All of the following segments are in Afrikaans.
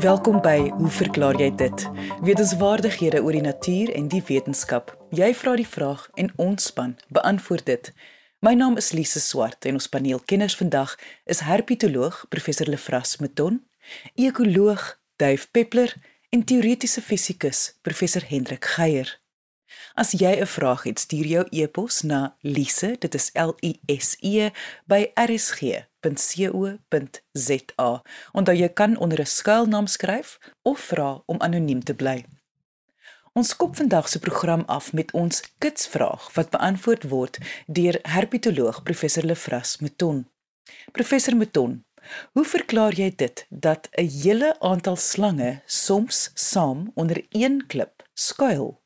Welkom by Hoe verklaar jy dit? Wetenskapwaardighede oor die natuur en die wetenskap. Jy vra die vraag en ons span beantwoord dit. My naam is Lise Swart en ons paneelkenners vandag is herpetoloog professor Lefras Meton, ekoloog Dave Peppler en teoretiese fisikus professor Hendrik Geier. As jy 'n vraag het, stuur jou e-pos na lise, dit is L I S E by rsg.co.za. Onthou jy kan onder 'n skuilnaam skryf of vra om anoniem te bly. Ons skop vandag se program af met ons kitsvraag wat beantwoord word deur herpetoloog professor Lefras Meton. Professor Meton, hoe verklaar jy dit dat 'n hele aantal slange soms saam onder een klip skuil?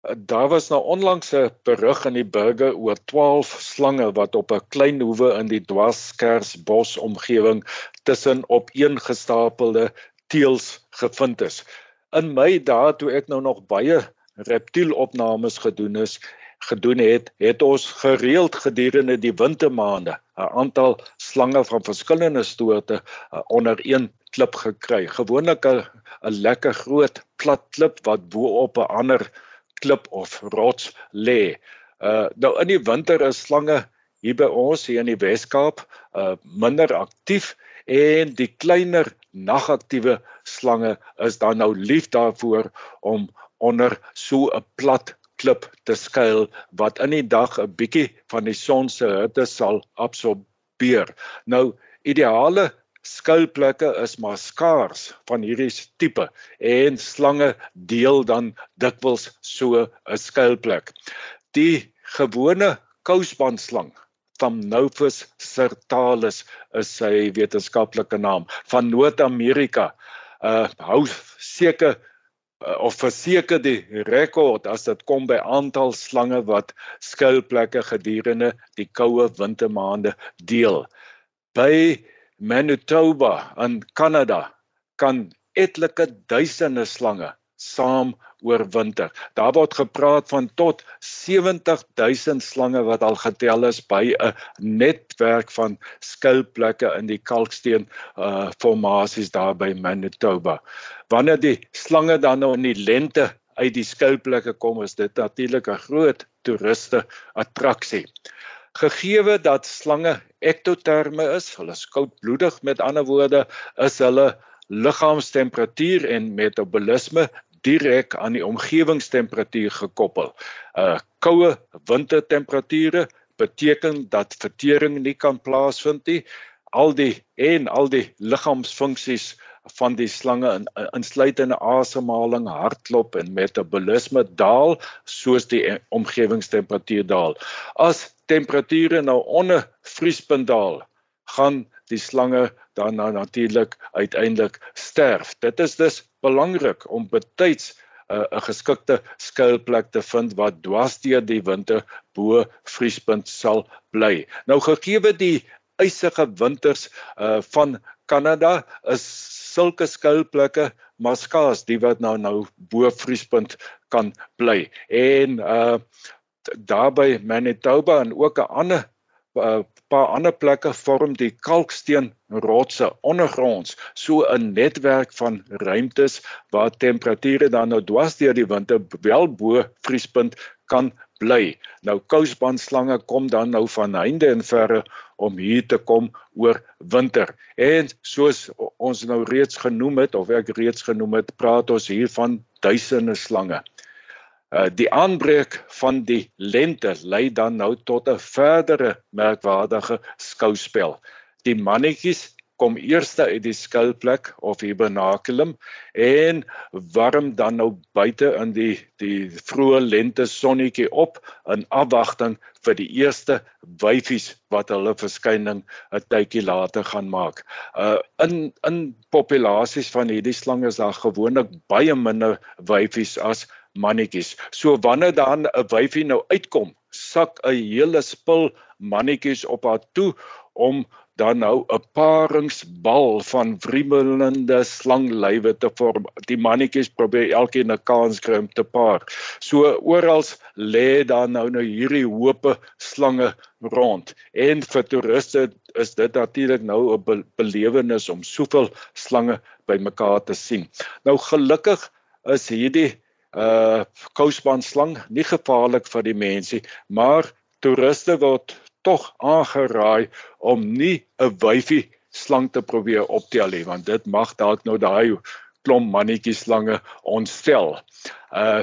Daar was nou onlangs 'n berig in die burger oor 12 slange wat op 'n klein hoewe in die Dwarskersbos omgewing tussen opeengestapelde teels gevind is. In my dae toe ek nou nog baie reptielopnames gedoen is, gedoen het, het ons gereeld gedurende die wintermaande 'n aantal slange van verskillende soorte uh, onder een klip gekry. Gewoonlik 'n lekker groot plat klip wat bo op 'n ander klip of rots lê. Uh nou in die winter is slange hier by ons hier in die Wes-Kaap uh minder aktief en die kleiner nagaktiewe slange is dan nou lief daarvoor om onder so 'n plat klip te skuil wat in die dag 'n bietjie van die son se hitte sal absorbeer. Nou ideale skuilplekke is maar skaars van hierdie tipe en slange deel dan dikwels so 'n skuilplek. Die gewone kousbandslang Thamnophis sertalis is sy wetenskaplike naam van Noord-Amerika. Uh hou seker uh, of verseker die rekord as dit kom by aantal slange wat skuilplekke gedurende die koue wintermaande deel. By Manitoba in Kanada kan etlike duisende slange saam oorwinter. Daar word gepraat van tot 70000 slange wat al getel is by 'n netwerk van skuilplekke in die kalksteen uh formasies daar by Manitoba. Wanneer die slange dan nou in die lente uit die skuilplekke kom, is dit natuurlik 'n groot toeriste attraksie. Gegeewe dat slange ektoterme is, hulle is koudbloedig met ander woorde, is hulle liggaamstemperatuur en metabolisme direk aan die omgewingstemperatuur gekoppel. Uh koue wintertemperature beteken dat vertering nie kan plaasvind nie. Al die en al die liggaamsfunksies van die slange in insluitende asemhaling, hartklop en metabolisme daal soos die omgewingstemperatuur daal. As temperature nou onder vriespunt daal, gaan die slange dan nou natuurlik uiteindelik sterf. Dit is dus belangrik om betyds 'n uh, geskikte skuilplek te vind wat dwarsdeur die winter bo vriespunt sal bly. Nou gegee die ysige winters uh van Kanada is sulke skuilplekke maskaas die wat nou nou bo vriespunt kan bly. En uh daarby Manitoba en ook 'n ander uh, paar ander plekke vorm die kalksteen rotse ondergronds so 'n netwerk van ruimtes waar temperature dan nou dwars deur die winter wel bo vriespunt kan bly. Nou kousbandslange kom dan nou van heinde en verre om hier te kom oor winter. En soos ons nou reeds genoem het of ek reeds genoem het, praat ons hier van duisende slange. Uh die aanbreek van die lente lei dan nou tot 'n verdere merkwaardige skouspel. Die mannetjies kom eers uit die skuilplek of hibernaculum en warm dan nou buite in die die vroeë lente sonnetjie op in afwagting vir die eerste wyfies wat hulle verskyning 'n tydjie later gaan maak. Uh in in populasies van hierdie slange is daar gewoonlik baie minder wyfies as mannetjies. So wanneer dan 'n wyfie nou uitkom, sak 'n hele spul mannetjies op haar toe om dan nou 'n paringsbal van wriemelende slanglywe te vorm. Die mannetjies probeer elkeen 'n kans kry om te paar. So oral lê daar nou nou hierdie hoope slange rond. En vir toeriste is dit natuurlik nou 'n be belewenis om soveel slange bymekaar te sien. Nou gelukkig is hierdie uh kousbaan slang nie gevaarlik vir die mense, maar toeriste word tog aangeraai om nie 'n wyfie slang te probeer optel nie want dit mag dalk nou daai klomp mannetjie slange ontstel. Uh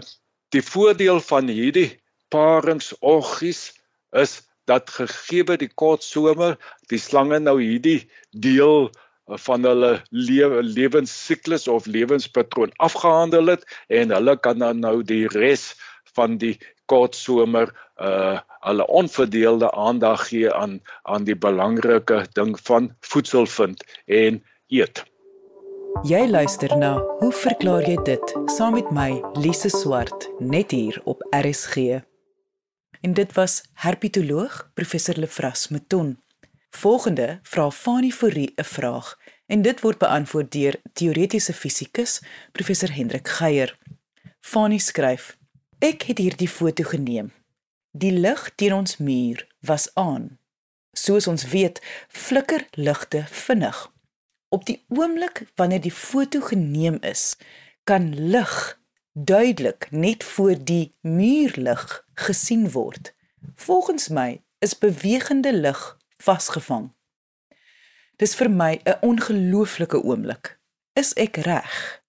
die voordeel van hierdie paringsorgies is dat gegee die kort somer die slange nou hierdie deel van hulle lewe lewensiklus of lewenspatroon afgehandel het en hulle kan dan nou die res van die kort somer uh hulle onverdeelde aandag gee aan aan die belangrike ding van voedsel vind en eet. Jy luister na Hoe verklaar jy dit saam met my Lise Swart net hier op RSG. En dit was herpetoloog professor Lefras Meton. Volgende vra Fanie Fourie 'n vraag en dit word beantwoord deur teoretiese fisikus professor Hendrik Geier. Fanie skryf: Ek het hierdie foto geneem. Die lig teen ons muur was aan. Soos ons weet, flikker ligte vinnig. Op die oomblik wanneer die foto geneem is, kan lig duidelik net voor die muurlig gesien word. Volgens my is bewegende lig vasgevang. Dis vir my 'n ongelooflike oomblik. Is ek reg?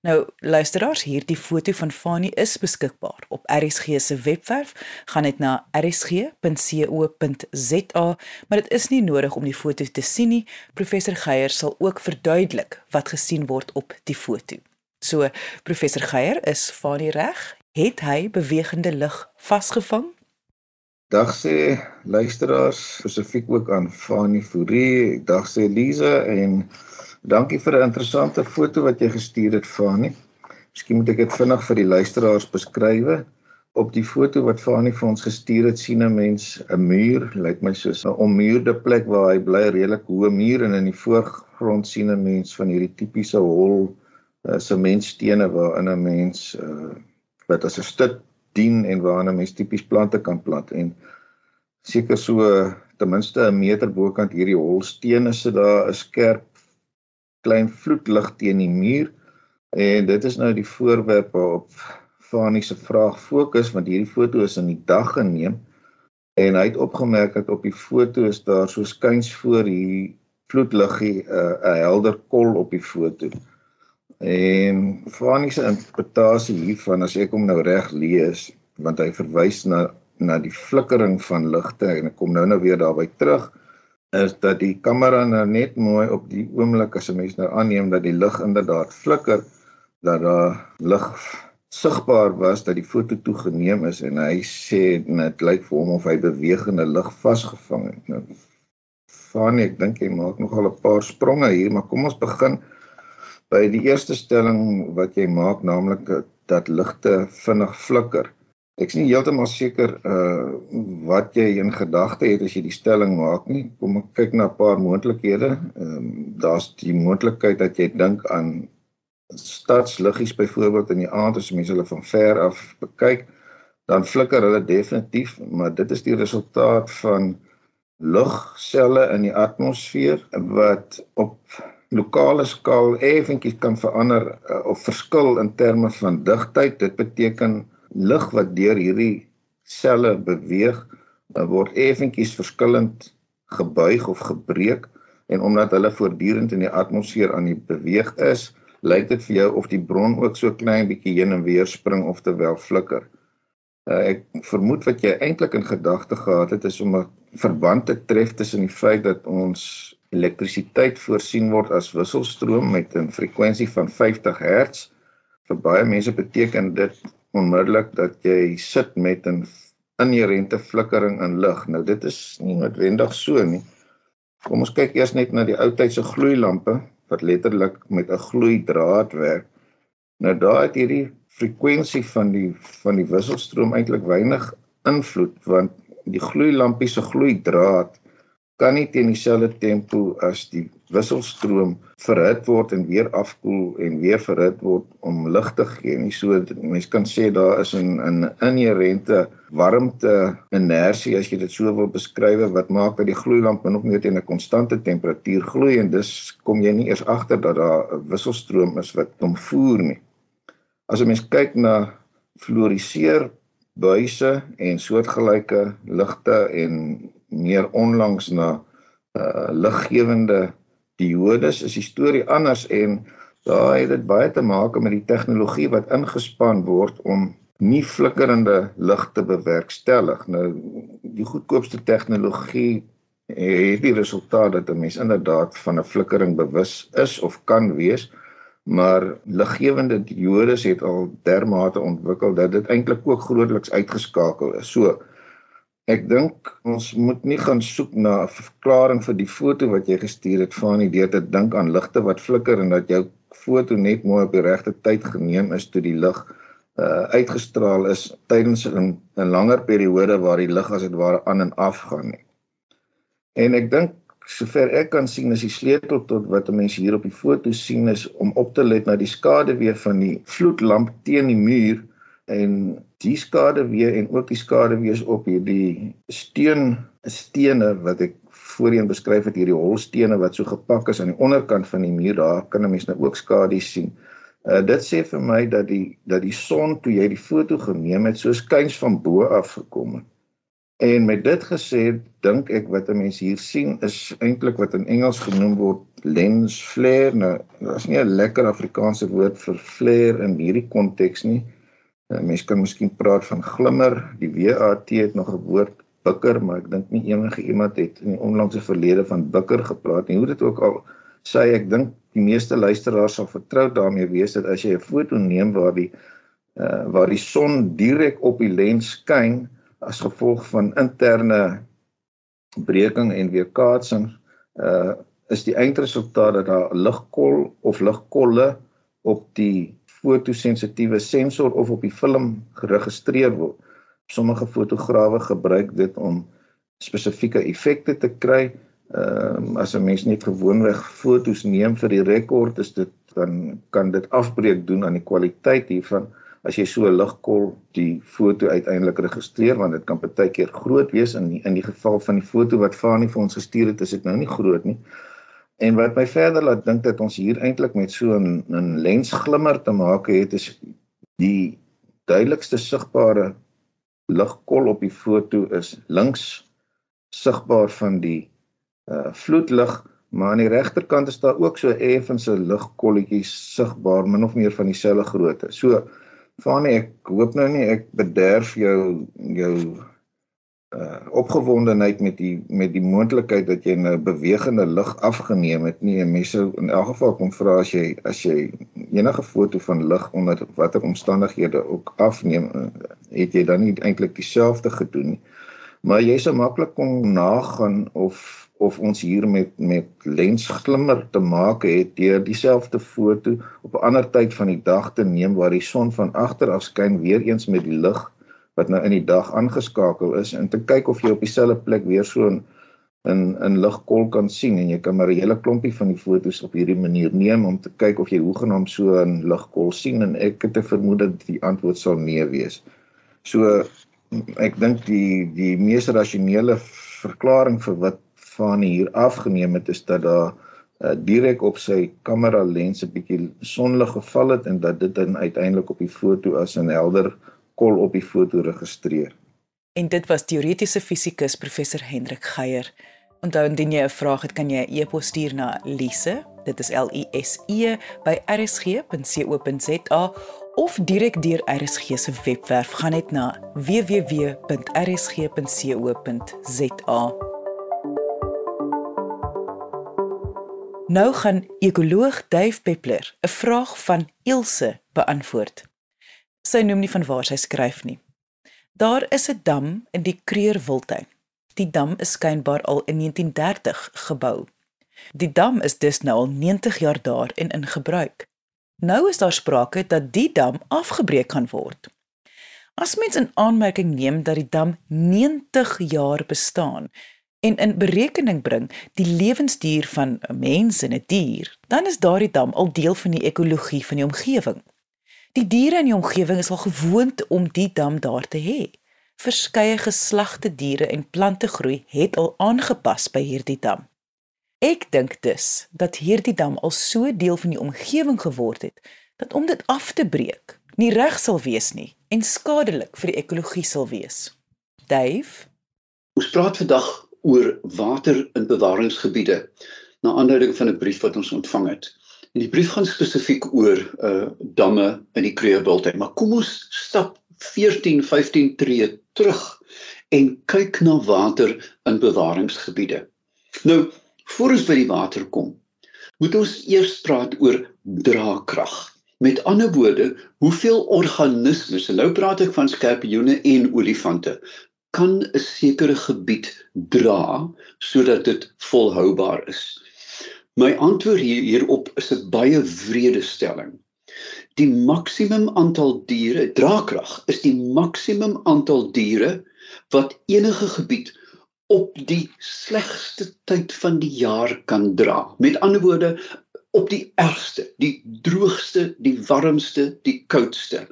Nou luisteraars, hierdie foto van Fanie is beskikbaar op RSG se webwerf. Gaan net na rsg.co.za, maar dit is nie nodig om die foto te sien nie. Professor Geier sal ook verduidelik wat gesien word op die foto. So, professor Geier, is Fanie reg? Het hy bewegende lig vasgevang? Dag sê luisteraars, spesifiek ook aan Fanie Fourie, dag sê Lize en Dankie vir 'n interessante foto wat jy gestuur het, Fanie. Miskien moet ek dit vinnig vir die luisteraars beskryf. Op die foto wat Fanie vir ons gestuur het, sien 'n mens 'n muur, lyk my soos 'n ommuurde plek waar hy bly, redelik hoë muur en in die voorgrond sien 'n mens van hierdie tipiese hol uh, sementstene waarin 'n mens uh, wat as 'n stut dien en waarin 'n mens tipies plante kan plant en seker so ten minste 'n meter bokant hierdie holstene sit daar 'n skerp klein vloedlig teen die muur en dit is nou die voorwerp waarop Fanie se vraag fokus want hierdie foto is in die dag geneem en hy het opgemerk dat op die foto is daar so skuins voor hier vloedliggie eh, 'n uh, helder kol op die foto. En Fanie se interpretasie hiervan as ek hom nou reg lees want hy verwys na na die flikkering van ligte en ek kom nou nou weer daarby terug is dat die kamera nou net mooi op die oomblik as 'n mens nou aanneem dat die lig inderdaad flikker dat daar lig sigbaar was dat die foto toegeneem is en hy sê dit lyk vir hom of hy bewegende lig vasgevang het. Nou Fanie, ek dink jy maak nogal 'n paar spronge hier, maar kom ons begin by die eerste stelling wat jy maak, naamlik dat ligte vinnig flikker. Ek's nie heeltemal seker uh wat jy in gedagte het as jy die stelling maak nie. Kom ek kyk na 'n paar moontlikhede. Ehm um, daar's die moontlikheid dat jy dink aan stadsliggies byvoorbeeld in die aand as mense hulle van ver af bekyk, dan flikker hulle definitief, maar dit is die resultaat van lugselle in die atmosfeer wat op lokale skaal effentjies kan verander uh, of verskil in terme van digtheid. Dit beteken lig wat deur hierdie selle beweeg eh, word effentjies verskillend gebuig of gebreek en omdat hulle voortdurend in die atmosfeer aan die beweeg is, lyk dit vir jou of die bron ook so klein bietjie heen en weer spring of terwyl flikker. Uh, ek vermoed wat jy eintlik in gedagte gehad het is om 'n verband te tref tussen die feit dat ons elektrisiteit voorsien word as wisselstroom met 'n frekwensie van 50 Hz. Vir baie mense beteken dit onmiddellik dat jy sit met 'n inherente flikkering in lig. Nou dit is nie noodwendig so nie. Kom ons kyk eers net na die ou tydse gloeilampe wat letterlik met 'n gloeidraad werk. Nou daar het hierdie frekwensie van die van die wisselstroom eintlik weinig invloed want die gloeilampie se gloeidraad kan nie teen dieselfde tempo as die wisselstroom verhit word en weer afkoel en weer verhit word om lig te gee nie. So mense kan sê daar is 'n 'n inherente warmte inersie as jy dit so wil beskryf wat maak dat die gloeilamp min of meer teen 'n konstante temperatuur gloei en dis kom jy nie eers agter dat daar 'n wisselstroom is wat hom voer nie. As 'n mens kyk na fluoriseer buise en soortgelyke ligte en meer onlangs na uh liggewende diodes is die storie anders en daar het dit baie te maak met die tegnologie wat ingespan word om nie flikkerende lig te bewerkstellig. Nou die goedkoopste tegnologie het die resultaat dat 'n mens inderdaad van 'n flikkering bewus is of kan wees, maar liggewende diodes het al dermate ontwikkel dat dit eintlik ook grootliks uitgeskakel is. So Ek dink ons moet nie gaan soek na 'n verklaring vir die foto wat jy gestuur het van die deur te dink aan ligte wat flikker en dat jou foto net mooi op die regte tyd geneem is toe die lig uh, uitgestraal is tydens 'n langer periode waar die lig as dit ware aan en af gaan nie. En ek dink sover ek kan sien is die sleutel tot wat mense hier op die foto sien is om op te let na die skaduwee van die vloedlamp teen die muur en die skade weer en ook die skade wees op hierdie steen stene wat ek voorheen beskryf het hierdie holstene wat so gepak is aan die onderkant van die muur daar kan 'n mens nou ook skade sien. Uh dit sê vir my dat die dat die son toe jy die foto geneem het so skuins van bo af gekom het. En met dit gesê dink ek wat 'n mens hier sien is eintlik wat in Engels genoem word lens flare. Nou daar's nie 'n lekker Afrikaanse woord vir flare in hierdie konteks nie. Uh, mens kan miskien praat van glimmer. Die WAT het nog 'n woord bikker, maar ek dink nie enige iemand het in die onlangse verlede van bikker gepraat nie. Hoe dit ook al sê, ek dink die meeste luisteraars sal vertrou daarmee wees dat as jy 'n foto neem waar die uh waar die son direk op die lens skyn as gevolg van interne breking en weerkaatsing uh is die eindresultaat dat daar ligkol of ligkolle op die fotosensitiewe sensor of op die film geregistreer word. Sommige fotograwe gebruik dit om spesifieke effekte te kry. Ehm uh, as 'n mens net gewoonweg fotos neem vir die rekord, is dit dan kan dit afbreek doen aan die kwaliteit hiervan as jy so 'n ligkol die foto uiteindelik registreer want dit kan baie keer groot wees in die, in die geval van die foto wat Fanie vir ons gestuur het is dit nou nie groot nie. En wat my verder laat dink dat ons hier eintlik met so 'n 'n lensglimmer te maak het is die duidelikste sigbare ligkol op die foto is links sigbaar van die uh vloedlig, maar aan die regterkant is daar ook so effense ligkolletjie sigbaar min of meer van dieselfde grootte. So Fanie, ek hoop nou nie ek bederf jou jou uh opgewondenheid met die met die moontlikheid dat jy 'n bewegende lig afgeneem het nie. En mense in elk geval kom vra as jy as jy enige foto van lig onder watter omstandighede ook afneem het jy dan nie eintlik dieselfde gedoen nie. Maar jy sou maklik kon nagaan of of ons hier met met lensglimmer te maak het deur dieselfde foto op 'n ander tyd van die dag te neem waar die son van agter af skyn weer eens met die lig wat nou in die dag aangeskakel is en te kyk of jy op dieselfde plek weer so 'n in in ligkol kan sien en jy kan maar 'n hele klompie van die fotos op hierdie manier neem om te kyk of jy hoegenaamd so 'n ligkol sien en ek het te vermoed dat die antwoord sal nee wees. So ek dink die die mees rasionele verklaring vir wat van hier afgeneem het is dat daar uh, direk op sy kamera lens 'n bietjie sonlig geval het en dat dit dan uiteindelik op die foto as 'n helder kol op die foto registreer. En dit was teoretiese fisikus professor Hendrik Geier. Onthou indien jy 'n vraag het, kan jy 'n e-pos stuur na Lise, dit is L I S E by rsg.co.za of direk deur RSG se webwerf gaan net na www.rsg.co.za. Nou gaan ekoloog Dave Peppler 'n vraag van Ilse beantwoord. Sy noem nie van waar sy skryf nie. Daar is 'n dam in die Kreur Wildtuin. Die dam is skynbaar al in 1930 gebou. Die dam is dus nou al 90 jaar daar en in gebruik. Nou is daar sprake dat die dam afgebreek gaan word. As mens in aanmerking neem dat die dam 90 jaar bestaan, en in berekening bring die lewensduur van 'n mens en 'n dier, dan is daardie dam al deel van die ekologie van die omgewing. Die diere in die omgewing is al gewoond om die dam daar te hê. Verskeie geslagte diere en plante groei het al aangepas by hierdie dam. Ek dink dus dat hierdie dam al so deel van die omgewing geword het dat om dit af te breek nie reg sal wees nie en skadelik vir die ekologie sal wees. Dave, ons praat vandag oor water in bewaringsgebiede na aanleiding van 'n brief wat ons ontvang het. En die brief gaan spesifiek oor uh damme in die Kreeubultyd, maar kom ons stap 14, 15 tree terug en kyk na water in bewaringsgebiede. Nou, voor ons by die water kom, moet ons eers praat oor draagkrag. Met ander woorde, hoeveel organismes, en nou praat ek van skorpioene en olifante, kan 'n sekere gebied dra sodat dit volhoubaar is. My antwoord hier hierop is 'n baie wrede stelling. Die maksimum aantal diere, draagkrag, is die maksimum aantal diere wat enige gebied op die slegste tyd van die jaar kan dra. Met ander woorde, op die ergste, die droogste, die warmste, die koudste.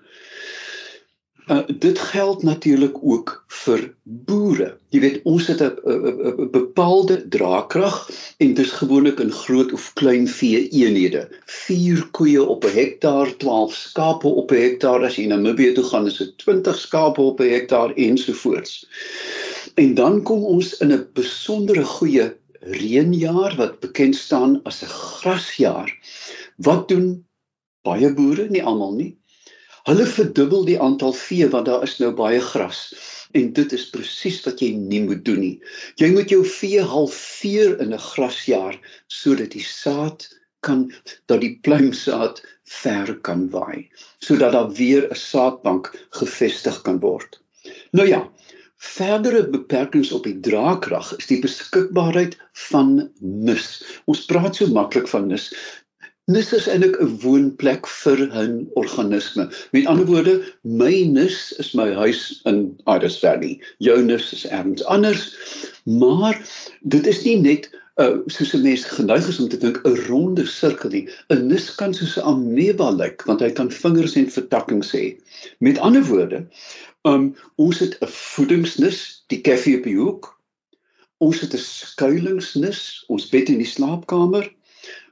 Uh, dit geld natuurlik ook vir boere. Jy weet, ons het 'n bepaalde draagkrag en dit is gewoonlik in groot of klein vee eenhede. 4 koeie op 'n hektaar, 12 skape op 'n hektaar. As jy na Namibië toe gaan, is dit 20 skape op 'n hektaar ensovoorts. En dan kom ons in 'n besondere goeie reënjaar wat bekend staan as 'n grasjaar. Wat doen baie boere, nie almal nie, Hulle verdubbel die aantal vee want daar is nou baie gras. En dit is presies wat jy nie moet doen nie. Jy moet jou vee halveer in 'n grasjaar sodat die saad kan dat die pluimsaad ver kan waai, sodat daar weer 'n saadbank gevestig kan word. Nou ja, verdere beperkings op die draagkrag is die beskikbaarheid van nis. Ons praat so maklik van nis. Nis is eintlik 'n woonplek vir 'n organisme. Met ander woorde, my nis is my huis in Iris Valley. Jou nis is ergens anders. Maar dit is nie net uh, soos 'n mens geneig is om te dink 'n ronde sirkel nie. 'n Nis kan soos 'n ameba lyk want hy kan vingers en vertakkings hê. Met ander woorde, um, ons het 'n voedingsnis, die koffie op die hoek. Ons het 'n skuilingsnis, ons bed in die slaapkamer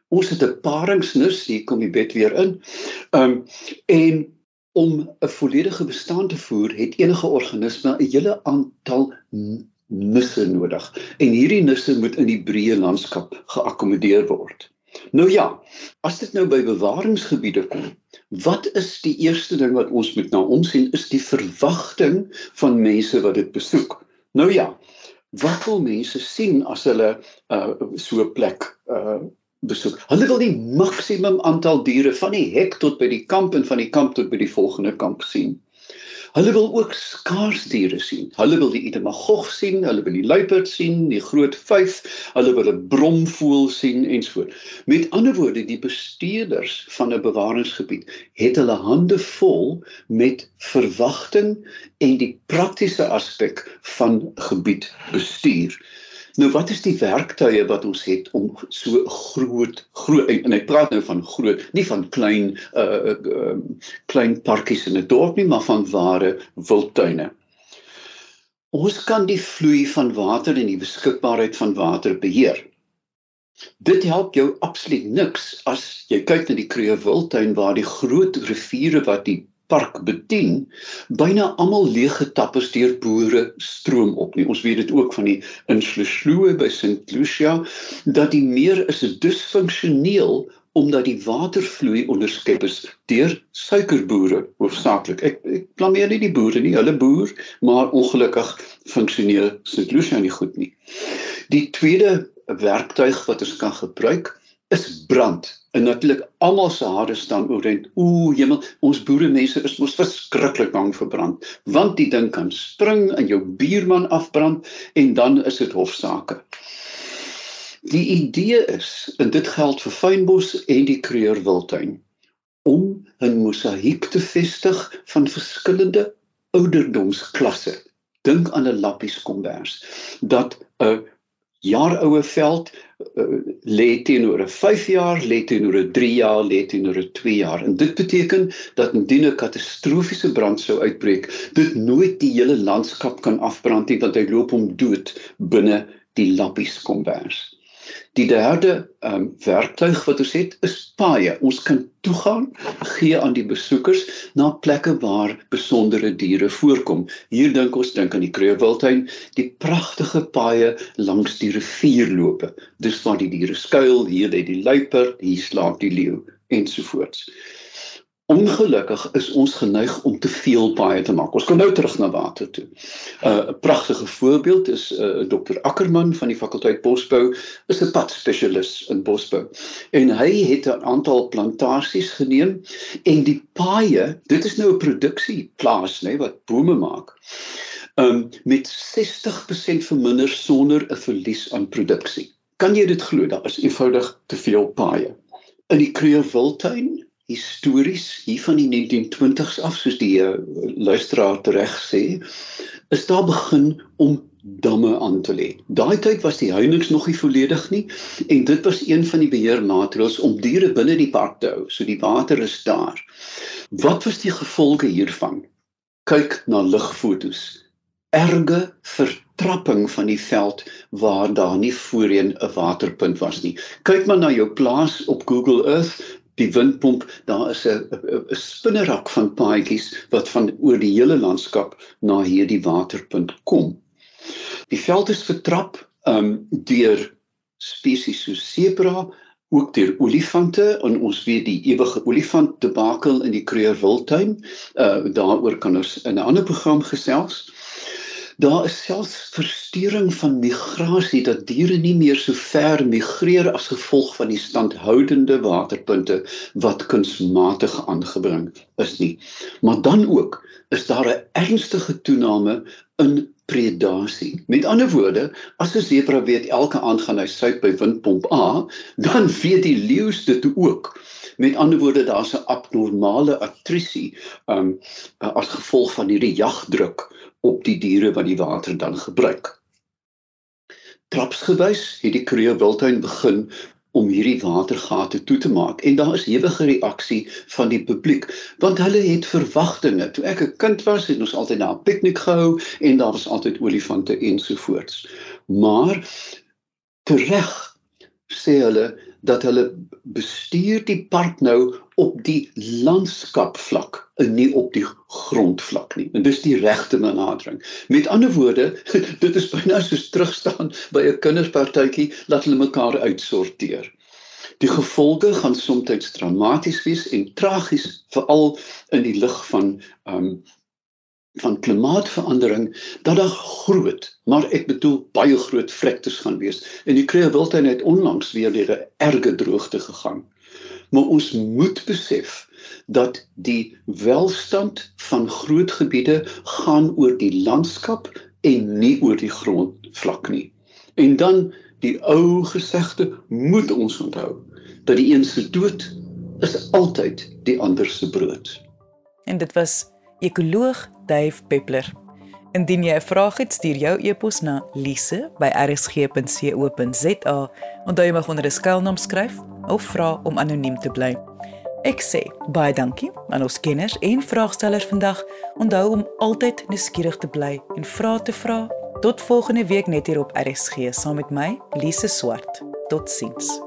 ons het 'n paringsnus, hier kom die bed weer in. Um en om 'n volledige bestaan te voer, het enige organisme 'n hele aantal nusse nodig. En hierdie nusse moet in die breë landskap geakkommodeer word. Nou ja, as dit nou by bewaringsgebiede kom, wat is die eerste ding wat ons moet na omsien is die verwagting van mense wat dit besoek. Nou ja, wat wil mense sien as hulle uh, so 'n plek uh, besoek. Hulle wil die maksimum aantal diere van die hek tot by die kamp en van die kamp tot by die volgende kamp sien. Hulle wil ook skaars diere sien. Hulle wil die itemagog sien, hulle wil die luiperd sien, die groot vyf, hulle wil 'n bromvoël sien ensvoort. Met ander woorde, die bestuurders van 'n bewaringsgebied het hulle hande vol met verwagting en die praktiese aspek van gebied bestuur. Nou wat is die werktuie wat ons het om so groot groot en ek praat nou van groot, nie van klein uh, uh klein parkies in 'n dorp nie, maar van ware wildtuine. Ons kan die vloei van water en die beskikbaarheid van water beheer. Dit help jou absoluut niks as jy kyk na die Kruger Wildtuin waar die groot riviere wat die park bedien, byna almal leeg getap is deur boere stroom op nie. Ons weet dit ook van die Inslesloe by St Lucia dat die meer is disfunksioneel omdat die watervloei onderskep is deur suikerboere hoofsaaklik. Ek ek blameer nie die boere nie, hulle boer, maar ongelukkig funksioneer St Lucia nie goed nie. Die tweede werktuig wat ons kan gebruik is brand. En natuurlik almal se hare staan oorent. Ooh, hemel, ons boere mense is mos verskriklik bang vir brand, want die ding kan spring en jou buurman afbrand en dan is dit hofsaake. Die idee is, en dit geld vir fynbos en die kreurwiltuin, om 'n mosaïek te vestig van verskillende ouderdomsklasse. Dink aan 'n lappies kombers dat 'n jaar oue veld uh, lê teenoor 'n 5 jaar, lê teenoor 'n 3 jaar, lê teenoor 'n 2 jaar. En dit beteken dat indien 'n katastrofiese brand sou uitbreek, dit nooit die hele landskap kan afbrand nie want hy loop om dood binne die lappies kombers. Die derde ehm um, werktuig wat ons het is paaie. Ons kan toegang gee aan die besoekers na plekke waar besondere diere voorkom. Hier dink ons dink aan die Kreeuwiltuin, die pragtige paaie langs die rivierloope. Dis waar die diere skuil, hier lê die luiperd, hier slaap die leeu ensovoorts. Ongelukkig is ons geneig om te veel baie te maak. Ons kan nou terug na water toe. Uh, 'n uh, Pragtige voorbeeld is uh, Dr. Ackerman van die fakulteit Bosbou, is 'n padspesialis in Bosbou. En hy het 'n aantal plantasies geneem en die paaie, dit is nou 'n produksieplaas, nê, nee, wat bome maak. Um met 60% verminder sonder 'n verlies aan produksie. Kan jy dit glo? Daar is eenvoudig te veel paaie. In die Kreeuwiltuin histories hier van die 1920s af soos die uh, luisteraar reg sê is daar begin om damme aan te lê. Daai tyd was die heininge nog nie volledig nie en dit was een van die beheermaatreëls om diere binne die park te hou. So die water is daar. Wat was die gevolge hiervan? Kyk na ligfoto's. Erge vertrapping van die veld waar daar nie voorheen 'n waterpunt was nie. Kyk maar na jou plaas op Google Earth die windpomp, daar is 'n 'n spinnerak van paadjies wat van oor die hele landskap na hierdie waterpunt kom. Die veld is vertrap um deur spesies soos sebra, ook deur olifante en ons weet die ewige olifant debakel in die Kruger Wildtuin. Uh daaroor kan ons in 'n ander program gesels. Daar is selfs verstoring van migrasie dat diere nie meer so ver migreer as gevolg van die standhoudende waterpunte wat kunsmatig aangebring is nie. Maar dan ook is daar 'n ernstige toename in predasie. Met ander woorde, as 'n sebra weet elke aand gaan hy suip by windpomp A, dan weet die leeu dit ook. Met ander woorde, daar's 'n abnormale attrisie um as gevolg van hierdie jagdruk op die diere wat die water dan gebruik. Trapsgewys het die Kruger Wildtuin begin om hierdie watergate toe te maak en daar is ewige reaksie van die publiek want hulle het verwagtinge. Toe ek 'n kind was, het ons altyd na 'n piknik gehou en daar was altyd olifante ensovoorts. Maar tereg sê hulle dat hulle bestuur die park nou op die landskapvlak en nie op die grondvlak nie. En dis die regte benadering. Met ander woorde, dit is byna soos terugstaan by 'n kinderspartytjie laat hulle mekaar uitsorteer. Die gevolge gaan soms dramaties wees en tragies veral in die lig van ehm um, van klimaatsverandering dat daar groot, maar ek bedoel baie groot vlektes gaan wees. En die Kruger Wildtuin het onlangs weer deur 'n erge droogte gegaan. Maar ons moet besef dat die welstand van groot gebiede gaan oor die landskap en nie oor die grondvlak nie. En dan die ou gesegde moet ons onthou dat die een se dood is altyd die ander se brood. En dit was ekoloog Dave Peppler. Indien jy 'n vraag het, stuur jou e-pos na lise@rsg.co.za. Onthou jy mag onder 'n skuilnaam skryf of vra om anoniem te bly. Ek sê baie dankie aan ons kenners en vraagstellers vandag. Onthou om altyd nuuskierig te bly en vra te vra. Tot volgende week net hier op RSG saam met my, Lise Swart. Totsiens.